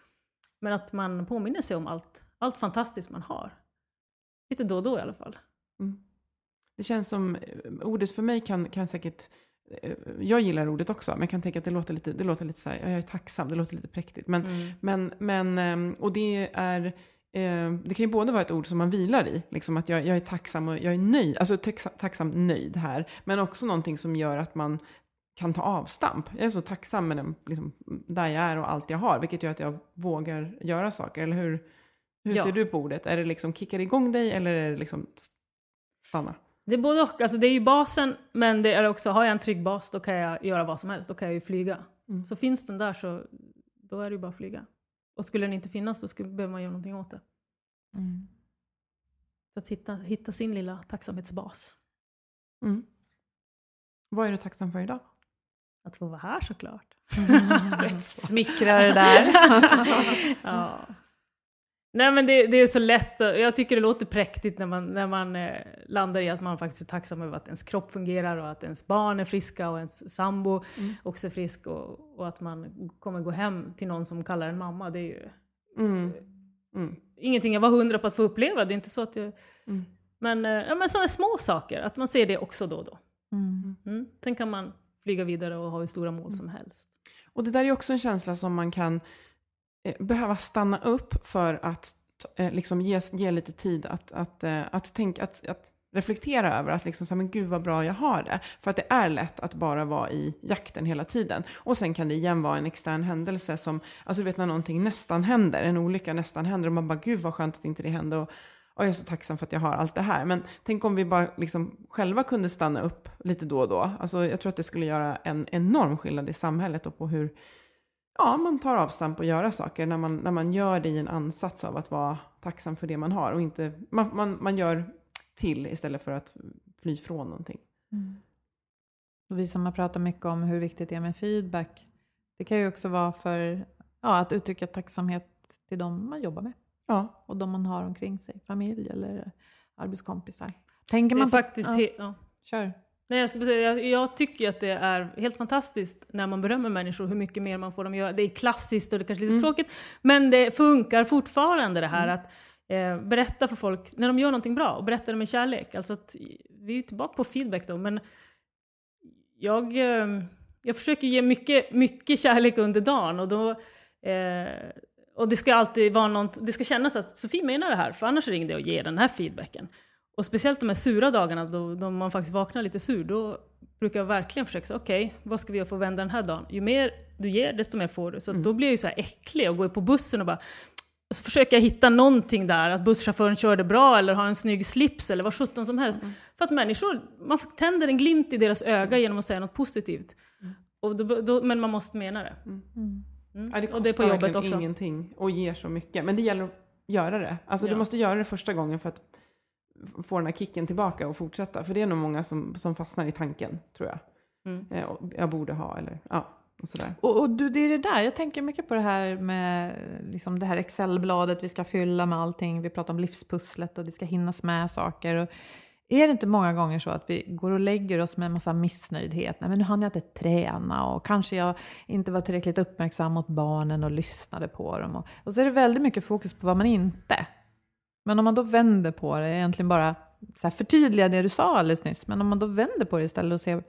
Men att man påminner sig om allt, allt fantastiskt man har. Lite då och då i alla fall. Mm. Det känns som, ordet för mig kan, kan säkert eh, jag gillar ordet också, men jag kan tänka att det låter lite, det låter lite så här, jag är tacksam, det låter lite präktigt. Men, Mm. men, men ehm, och det är, eh, det kan ju både vara ett ord som man vilar i, liksom att jag, jag är tacksam och jag är nöjd, alltså tacksam, tacksam nöjd här, men också någonting som gör att man kan ta avstamp. Jag är så tacksam med den, liksom, där jag är och allt jag har, vilket gör att jag vågar göra saker, eller hur? Hur Ja. ser du på ordet? Är det liksom kickar igång dig eller är det liksom stanna? Det är både och. Alltså det är ju basen, men det är också, har jag en trygg bas då kan jag göra vad som helst. Då kan jag ju flyga. Mm. Så finns den där så då är det ju bara att flyga. Och skulle den inte finnas då skulle, behöver man göra någonting åt det. Mm. Så att hitta, hitta sin lilla tacksamhetsbas. Mm. Vad är du tacksam för idag? Att få vara här såklart. Smickrar det där. ja. Nej men det, det är så lätt, jag tycker det låter präktigt när man, när man eh, landar i att man faktiskt är tacksam över att ens kropp fungerar och att ens barn är friska och ens sambo Mm. också är frisk och, och att man kommer gå hem till någon som kallar en mamma. Det är ju Mm. Mm. ingenting jag var hundra på att få uppleva. Det är inte så att jag... Mm. Men, eh, ja, men sådana små saker, att man ser det också då och då. Mm. Mm. Sen kan man flyga vidare och ha hur stora mål som helst. Och det där är också en känsla som man kan Eh, behöva stanna upp för att eh, liksom ge, ge lite tid att, att, eh, att, tänka, att, att reflektera över att liksom, så här, men gud vad bra jag har det. För att det är lätt att bara vara i jakten hela tiden. Och sen kan det igen vara en extern händelse som, alltså du vet när någonting nästan händer, en olycka nästan händer och man bara gud vad skönt att inte det hände. Och, och jag är så tacksam för att jag har allt det här. Men tänk om vi bara liksom själva kunde stanna upp lite då och då. Alltså, jag tror att det skulle göra en enorm skillnad i samhället och på hur ja, man tar avstamp och göra saker när man, när man gör det i en ansats av att vara tacksam för det man har och inte, man, man, man gör till istället för att fly från någonting. Och vi som har pratat mycket om hur viktigt det är med feedback, det kan ju också vara för ja, att uttrycka tacksamhet till de man jobbar med Ja, och de man har omkring sig, familj eller arbetskompisar. Tänker Det är man på, faktiskt... ja, ja. Kör. Nej, jag, ska säga, jag, jag tycker att det är helt fantastiskt när man berömmer människor, hur mycket mer man får dem göra. Det är klassiskt och det är kanske lite Mm. tråkigt, men det funkar fortfarande det här att eh, berätta för folk när de gör någonting bra och berätta det med kärlek. Alltså att, vi är ju tillbaka på feedback då, men jag, eh, jag försöker ge mycket, mycket kärlek under dagen och då eh, och det ska alltid vara något, det ska kännas att Sofie menar det här, för annars är det ingen idé att ge den här feedbacken. Och speciellt de här sura dagarna då, då man faktiskt vaknar lite sur, då brukar jag verkligen försöka säga okej, vad ska vi göra för att vända den här dagen? Ju mer du ger, desto mer får du. Så att då blir jag ju så här äcklig och går på bussen och bara och så försöker jag hitta någonting där, att busschauffören körde bra eller har en snygg slips eller vad sjutton som helst. För att människor, man tänder en glimt i deras öga genom att säga något positivt. Och då, då, men man måste mena det. Mm. Ja, det och det är på kostar jobbet också. ingenting och ger så mycket. Men det gäller att göra det. Alltså du Ja. måste göra det första gången för att få den här kicken tillbaka och fortsätta. För det är nog många som, som fastnar i tanken, tror jag. Mm. Eh, jag borde ha, eller ja, och sådär. Och, och du, det är det där, jag tänker mycket på det här med liksom det här Excel-bladet vi ska fylla med allting. Vi pratar om livspusslet och det ska hinnas med saker. Och är det inte många gånger så att vi går och lägger oss med en massa missnöjdhet? Nej, men nu hann jag inte träna och kanske jag inte var tillräckligt uppmärksam mot barnen och lyssnade på dem. Och, och så är det väldigt mycket fokus på vad man inte. Men om man då vänder på det, egentligen bara så här förtydliga det du sa alldeles nyss, men om man då vänder på det istället och ser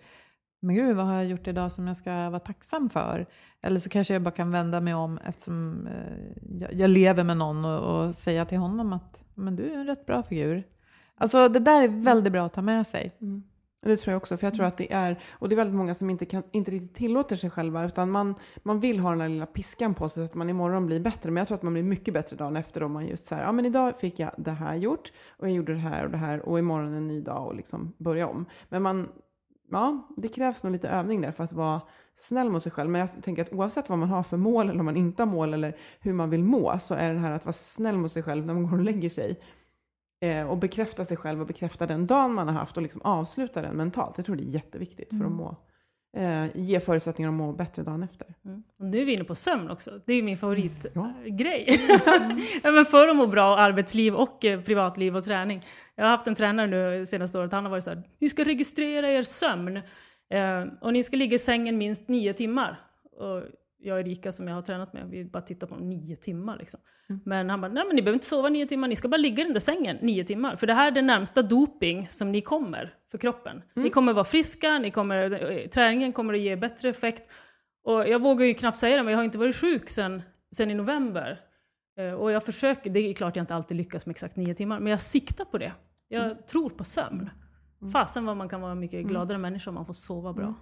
men gud, vad har jag gjort idag som jag ska vara tacksam för? Eller så kanske jag bara kan vända mig om eftersom eh, jag, jag lever med någon och, och säga till honom att men du är en rätt bra figur. Alltså det där är väldigt bra att ta med sig. Mm. Det tror jag också, för jag tror att det är, och det är väldigt många som inte, kan, inte riktigt tillåter sig själva, utan man, man vill ha den där lilla piskan på sig så att man imorgon blir bättre. Men jag tror att man blir mycket bättre dagen efter om man just så här, ja men idag fick jag det här gjort, och jag gjorde det här och det här, och imorgon en ny dag och liksom börja om. Men man, ja, det krävs nog lite övning där för att vara snäll mot sig själv. Men jag tänker att oavsett vad man har för mål, eller om man inte har mål, eller hur man vill må, så är det här att vara snäll mot sig själv när man går och lägger sig. Eh, och bekräfta sig själv och bekräfta den dagen man har haft och liksom avsluta den mentalt. Jag tror det är jätteviktigt för att må, eh, ge förutsättningar att må bättre dagen efter. Mm. Och nu är vi inne på sömn också. Det är min favoritgrej. ja, men för att må bra arbetsliv och eh, privatliv och träning. Jag har haft en tränare nu senaste året, han har varit så här, ni ska registrera er sömn. Eh, och ni ska ligga i sängen minst nio timmar. Och jag och Erika som jag har tränat med, vi bara tittar på nio timmar. Liksom. Men han bara, nej men ni behöver inte sova nio timmar, ni ska bara ligga i den där sängen nio timmar. För det här är den närmsta doping som ni kommer för kroppen. Ni kommer vara friska, ni kommer, eh, träningen kommer att ge bättre effekt. Och jag vågar ju knappt säga det, men jag har inte varit sjuk sen, sen i november. Eh, Och jag försöker, det är klart jag inte alltid lyckas med exakt nio timmar, men jag siktar på det. Jag tror på sömn. Fasen vad man kan vara mycket gladare människa om man får sova bra.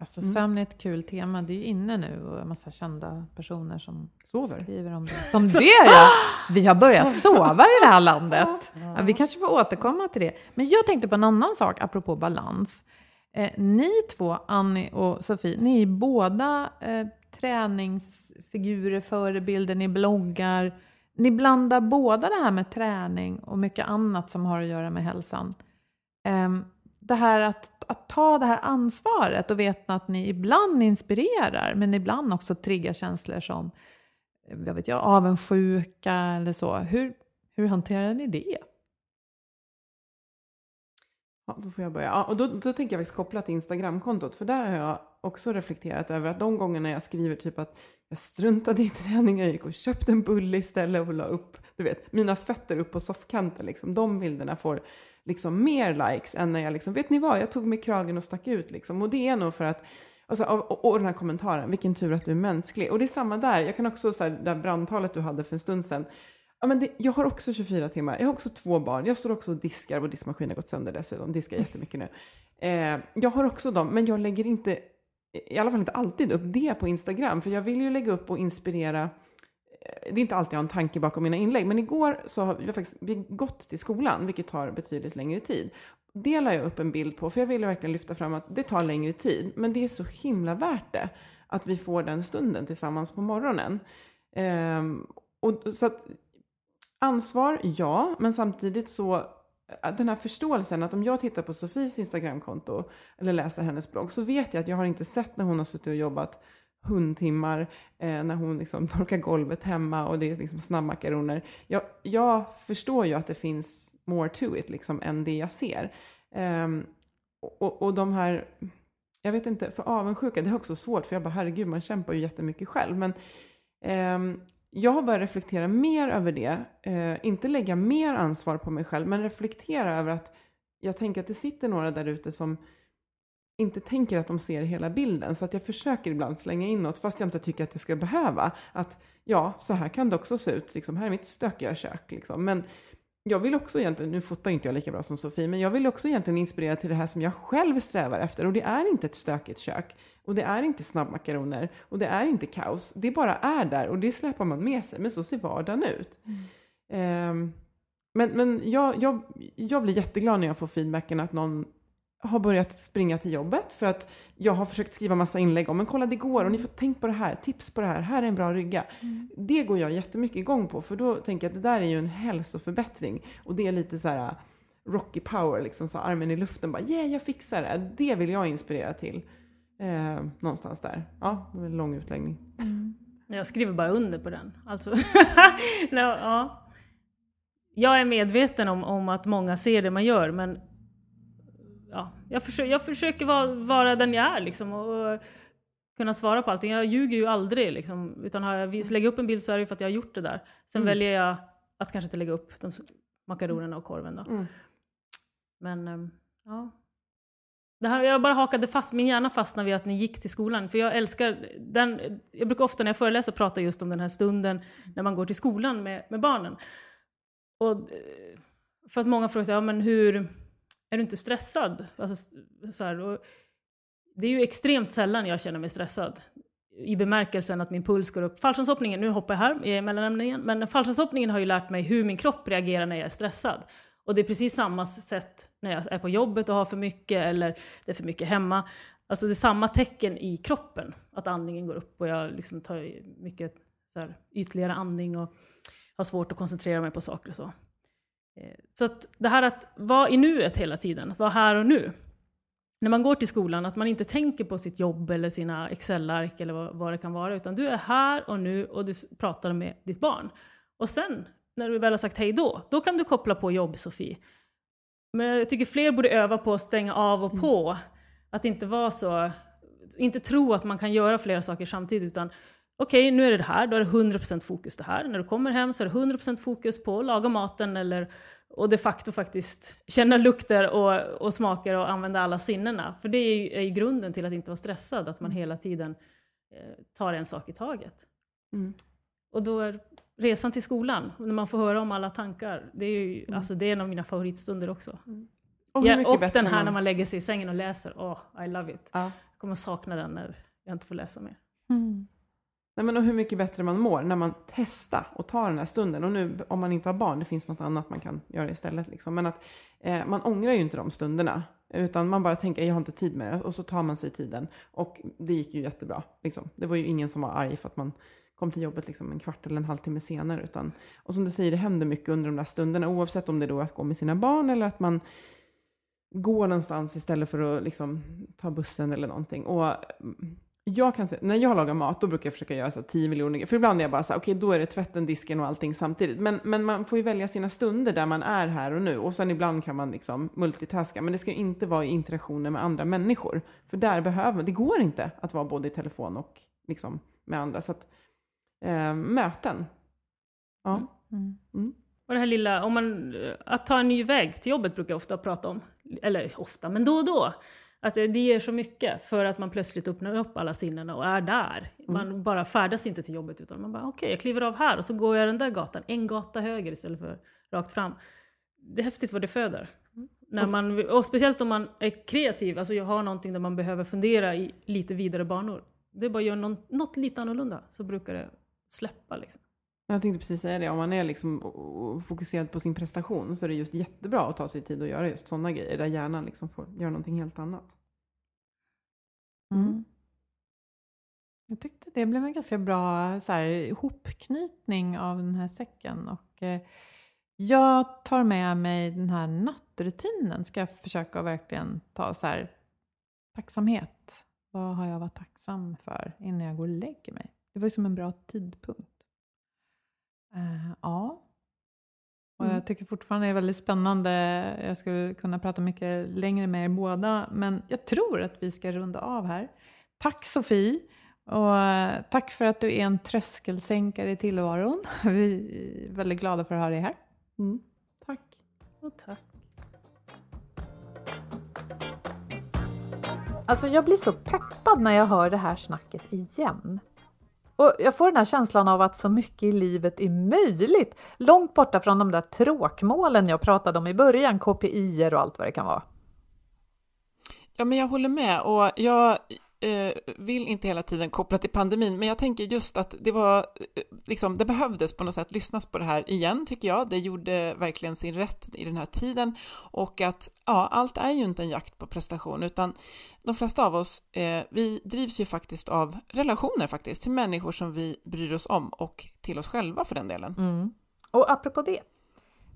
Alltså sömn är ett kul tema. Det är ju inne nu och en massa kända personer som Sover. skriver om det. Som det ja! Vi har börjat sova i det här landet. Ja, vi kanske får återkomma till det. Men jag tänkte på en annan sak apropå balans. Eh, ni två, Annie och Sofie, ni är båda eh, träningsfigurer, förebilder, ni bloggar. Ni blandar båda det här med träning och mycket annat som har att göra med hälsan. Ehm, det här att, att ta det här ansvaret och veta att ni ibland inspirerar men ibland också triggar känslor som jag vet jag, avundsjuka eller så. Hur, hur hanterar ni det? Ja, då får jag börja. Ja, och då, då tänker jag faktiskt koppla till Instagramkontot, för där har jag också reflekterat över att de gångerna jag skriver typ att jag struntade i träningen, jag gick och köpte en bulle istället och la upp, du vet, mina fötter upp på soffkanten, liksom, de bilderna får liksom mer likes än när jag liksom, vet ni vad, jag tog mig kragen och stack ut liksom. Och det är nog för att, alltså, och, och den här kommentaren, vilken tur att du är mänsklig. Och det är samma där, jag kan också, så här, det där brandtalet du hade för en stund sedan, Ja, men det, jag har också 24 timmar. Jag har också två barn. Jag står också och diskar. Vår diskmaskin har gått sönder dessutom. Diskar jättemycket nu. Eh, jag har också dem, men jag lägger inte, i alla fall inte alltid upp det på Instagram. För jag vill ju lägga upp och inspirera. Eh, det är inte alltid jag har en tanke bakom mina inlägg. Men igår så har vi faktiskt vi gått till skolan, vilket tar betydligt längre tid. Det la jag upp en bild på, för jag ville verkligen lyfta fram att det tar längre tid. Men det är så himla värt det. Att vi får den stunden tillsammans på morgonen. Ehm, och så att Ansvar, ja, men samtidigt så eh, den här förståelsen att om jag tittar på Sofies Instagramkonto eller läser hennes blogg så vet jag att jag har inte sett när hon har suttit och jobbat hundtimmar, eh, när hon liksom torkar golvet hemma och det är liksom snabbmakaroner. Jag, jag förstår ju att det finns more to it liksom än det jag ser. Eh, och, och de här, jag vet inte, för avundsjuka, det är också svårt för jag bara herregud man kämpar ju jättemycket själv. Men eh, jag har börjat reflektera mer över det. Eh, inte lägga mer ansvar på mig själv, men reflektera över att jag tänker att det sitter några där ute som inte tänker att de ser hela bilden. Så att jag försöker ibland slänga in något, fast jag inte tycker att det ska behöva. Att ja, så här kan det också se ut. Liksom, här är mitt stökiga kök. Liksom. Men jag vill också egentligen, nu fotar inte jag lika bra som Sofie, men jag vill också egentligen inspirera till det här som jag själv strävar efter. Och det är inte ett stökigt kök. Och det är inte snabbmakaroner. Och det är inte kaos. Det bara är där och det släpar man med sig. Men så ser vardagen ut. Ehm, men men jag, jag, jag blir jätteglad när jag får feedbacken att någon har börjat springa till jobbet för att jag har försökt skriva massa inlägg om men kolla det går och ni får tänk på det här, tips på det här, här är en bra rygga. Det går jag jättemycket igång på för då tänker jag att det där är ju en hälsoförbättring och det är lite så här Rocky power, liksom så armen i luften bara yeah jag fixar det. Det vill jag inspirera till. Eh, någonstans där. Ja, det var en lång utläggning. Jag skriver bara under på den. Alltså, no, ja. Jag är medveten om, om att många ser det man gör, men jag, försöker, jag försöker vara, vara den jag är liksom, och, och kunna svara på allting. Jag ljuger ju aldrig. Liksom, utan har jag lägger upp en bild så är det för att jag har gjort det där. Sen väljer jag att kanske inte lägga upp de makaronerna och korven. Då. Mm. Men ehm, ja. Det här, jag bara hakade fast, min hjärna fastnade vid att ni gick till skolan. För jag älskar den, jag brukar ofta när jag föreläser prata just om den här stunden när man går till skolan med, med barnen. Och, eh, för att många frågar sig, ja men hur, är du inte stressad? Alltså, så här, och det är ju extremt sällan jag känner mig stressad. I bemärkelsen att min puls går upp. Fallskärmshoppningen, nu hoppar jag här i mellanämnen igen, men fallskärmshoppningen har ju lärt mig hur min kropp reagerar när jag är stressad. Och det är precis samma sätt när jag är på jobbet och har för mycket eller det är för mycket hemma. Alltså det är samma tecken i kroppen, att andningen går upp och jag liksom tar mycket så här, ytligare andning och har svårt att koncentrera mig på saker och så. Eh, Så att det här att vara i nuet hela tiden, att vara här och nu. När man går till skolan, att man inte tänker på sitt jobb eller sina Excel-ark eller vad, det kan vara, utan du är här och nu och du pratar med ditt barn. Och sen, när du väl har sagt hej då, då kan du koppla på jobb, Sofie. Men jag tycker fler borde öva på att stänga av och på. Att inte vara så inte tro att man kan göra flera saker samtidigt, utan okej, okay, nu är det det här, då är det 100% fokus det här. När du kommer hem så är det 100% fokus på att laga maten eller och de facto faktiskt känna lukter och, och smaker och använda alla sinnena. För det är ju, är ju grunden till att inte vara stressad, att man hela tiden eh, tar en sak i taget. Mm. Och då är resan till skolan, när man får höra om alla tankar, det är, ju, mm. alltså, det är en av mina favoritstunder också. Mm. Och, ja, och den här man... när man lägger sig i sängen och läser, oh, I love it. Ja. Jag kommer sakna den när jag inte får läsa mer. Mm. Nej, men och hur mycket bättre man mår när man testar och tar den här stunden. Och nu om man inte har barn, det finns något annat man kan göra istället. Liksom. Men att eh, man ångrar ju inte de stunderna. Utan man bara tänker, jag har inte tid med det. Och så tar man sig tiden. Och det gick ju jättebra. Liksom. Det var ju ingen som var arg för att man kom till jobbet liksom en kvart eller en halvtimme senare. Utan, och som du säger, det händer mycket under de där stunderna. Oavsett om det då är att gå med sina barn eller att man går någonstans istället för att liksom, ta bussen eller någonting. Och mm, jag kan säga, när jag lagar mat, då brukar jag försöka göra så 10 miljoner För ibland är jag bara så okej, okay, då är det tvätten, disken och allting samtidigt. Men, men man får ju välja sina stunder där man är här och nu. Och sen ibland kan man liksom multitaska. Men det ska ju inte vara i interaktioner med andra människor. För där behöver man, det går inte att vara både i telefon och liksom med andra. Så att, eh, möten. Ja. Mm. Mm. mm. Och det här lilla, om man, att ta en ny väg till jobbet brukar jag ofta prata om. Eller ofta, men då och då. Att det, det ger så mycket för att man plötsligt öppnar upp alla sinnena och är där. Mm. Man bara färdas inte till jobbet utan man bara okej, okay, jag kliver av här och så går jag den där gatan, en gata höger istället för rakt fram. Det är häftigt vad det föder. Mm. När man, och speciellt om man är kreativ, alltså jag har någonting där man behöver fundera i lite vidare banor. Det är bara att göra något lite annorlunda så brukar det släppa. Liksom. Jag tänkte precis säga det, om man är liksom fokuserad på sin prestation så är det just jättebra att ta sig tid att göra just sådana grejer där hjärnan liksom får göra någonting helt annat. Mm. mm. Jag tyckte det blev en ganska bra så här, ihopknytning av den här säcken. Och, eh, jag tar med mig den här nattrutinen. Ska jag försöka verkligen ta så här, tacksamhet. Vad har jag varit tacksam för innan jag går och lägger mig? Det var som en bra tidpunkt. Uh, ja. Och jag mm. tycker fortfarande det är väldigt spännande. Jag skulle kunna prata mycket längre med er båda, men jag tror att vi ska runda av här. Tack Sofie! Och eh, tack för att du är en tröskelsänkare i tillvaron. Vi är väldigt glada för att ha dig här. Mm. Tack. Och tack. Alltså jag blir så peppad när jag hör det här snacket igen. Och jag får den här känslan av att så mycket i livet är möjligt, långt borta från de där tråkmålen jag pratade om i början, KPI och allt vad det kan vara. Ja, men jag håller med och jag Eh, vill inte hela tiden koppla till pandemin, men jag tänker just att det var, eh, liksom, det behövdes på något sätt lyssnas på det här igen, tycker jag. Det gjorde verkligen sin rätt i den här tiden och att, ja, allt är ju inte en jakt på prestation, utan de flesta av oss, eh, vi drivs ju faktiskt av relationer faktiskt, till människor som vi bryr oss om och till oss själva för den delen. Mm. Och apropå det,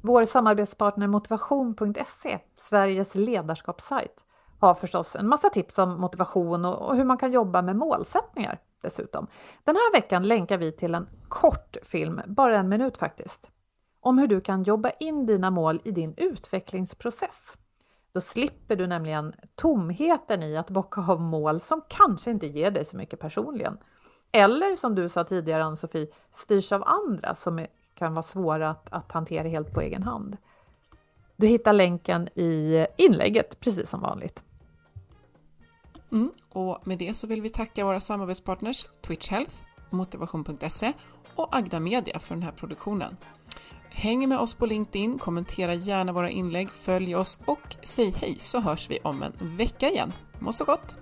vår samarbetspartner Motivation.se, Sveriges ledarskapssajt, har förstås en massa tips om motivation och hur man kan jobba med målsättningar dessutom. Den här veckan länkar vi till en kort film, bara en minut faktiskt, om hur du kan jobba in dina mål i din utvecklingsprocess. Då slipper du nämligen tomheten i att bocka av mål som kanske inte ger dig så mycket personligen. Eller som du sa tidigare Ann-Sofie, styrs av andra som kan vara svåra att, att hantera helt på egen hand. Du hittar länken i inlägget precis som vanligt. Mm. Och med det så vill vi tacka våra samarbetspartners Twitch Health, Motivation.se och Agda Media för den här produktionen. Häng med oss på LinkedIn, kommentera gärna våra inlägg, följ oss och säg hej så hörs vi om en vecka igen. Må så gott!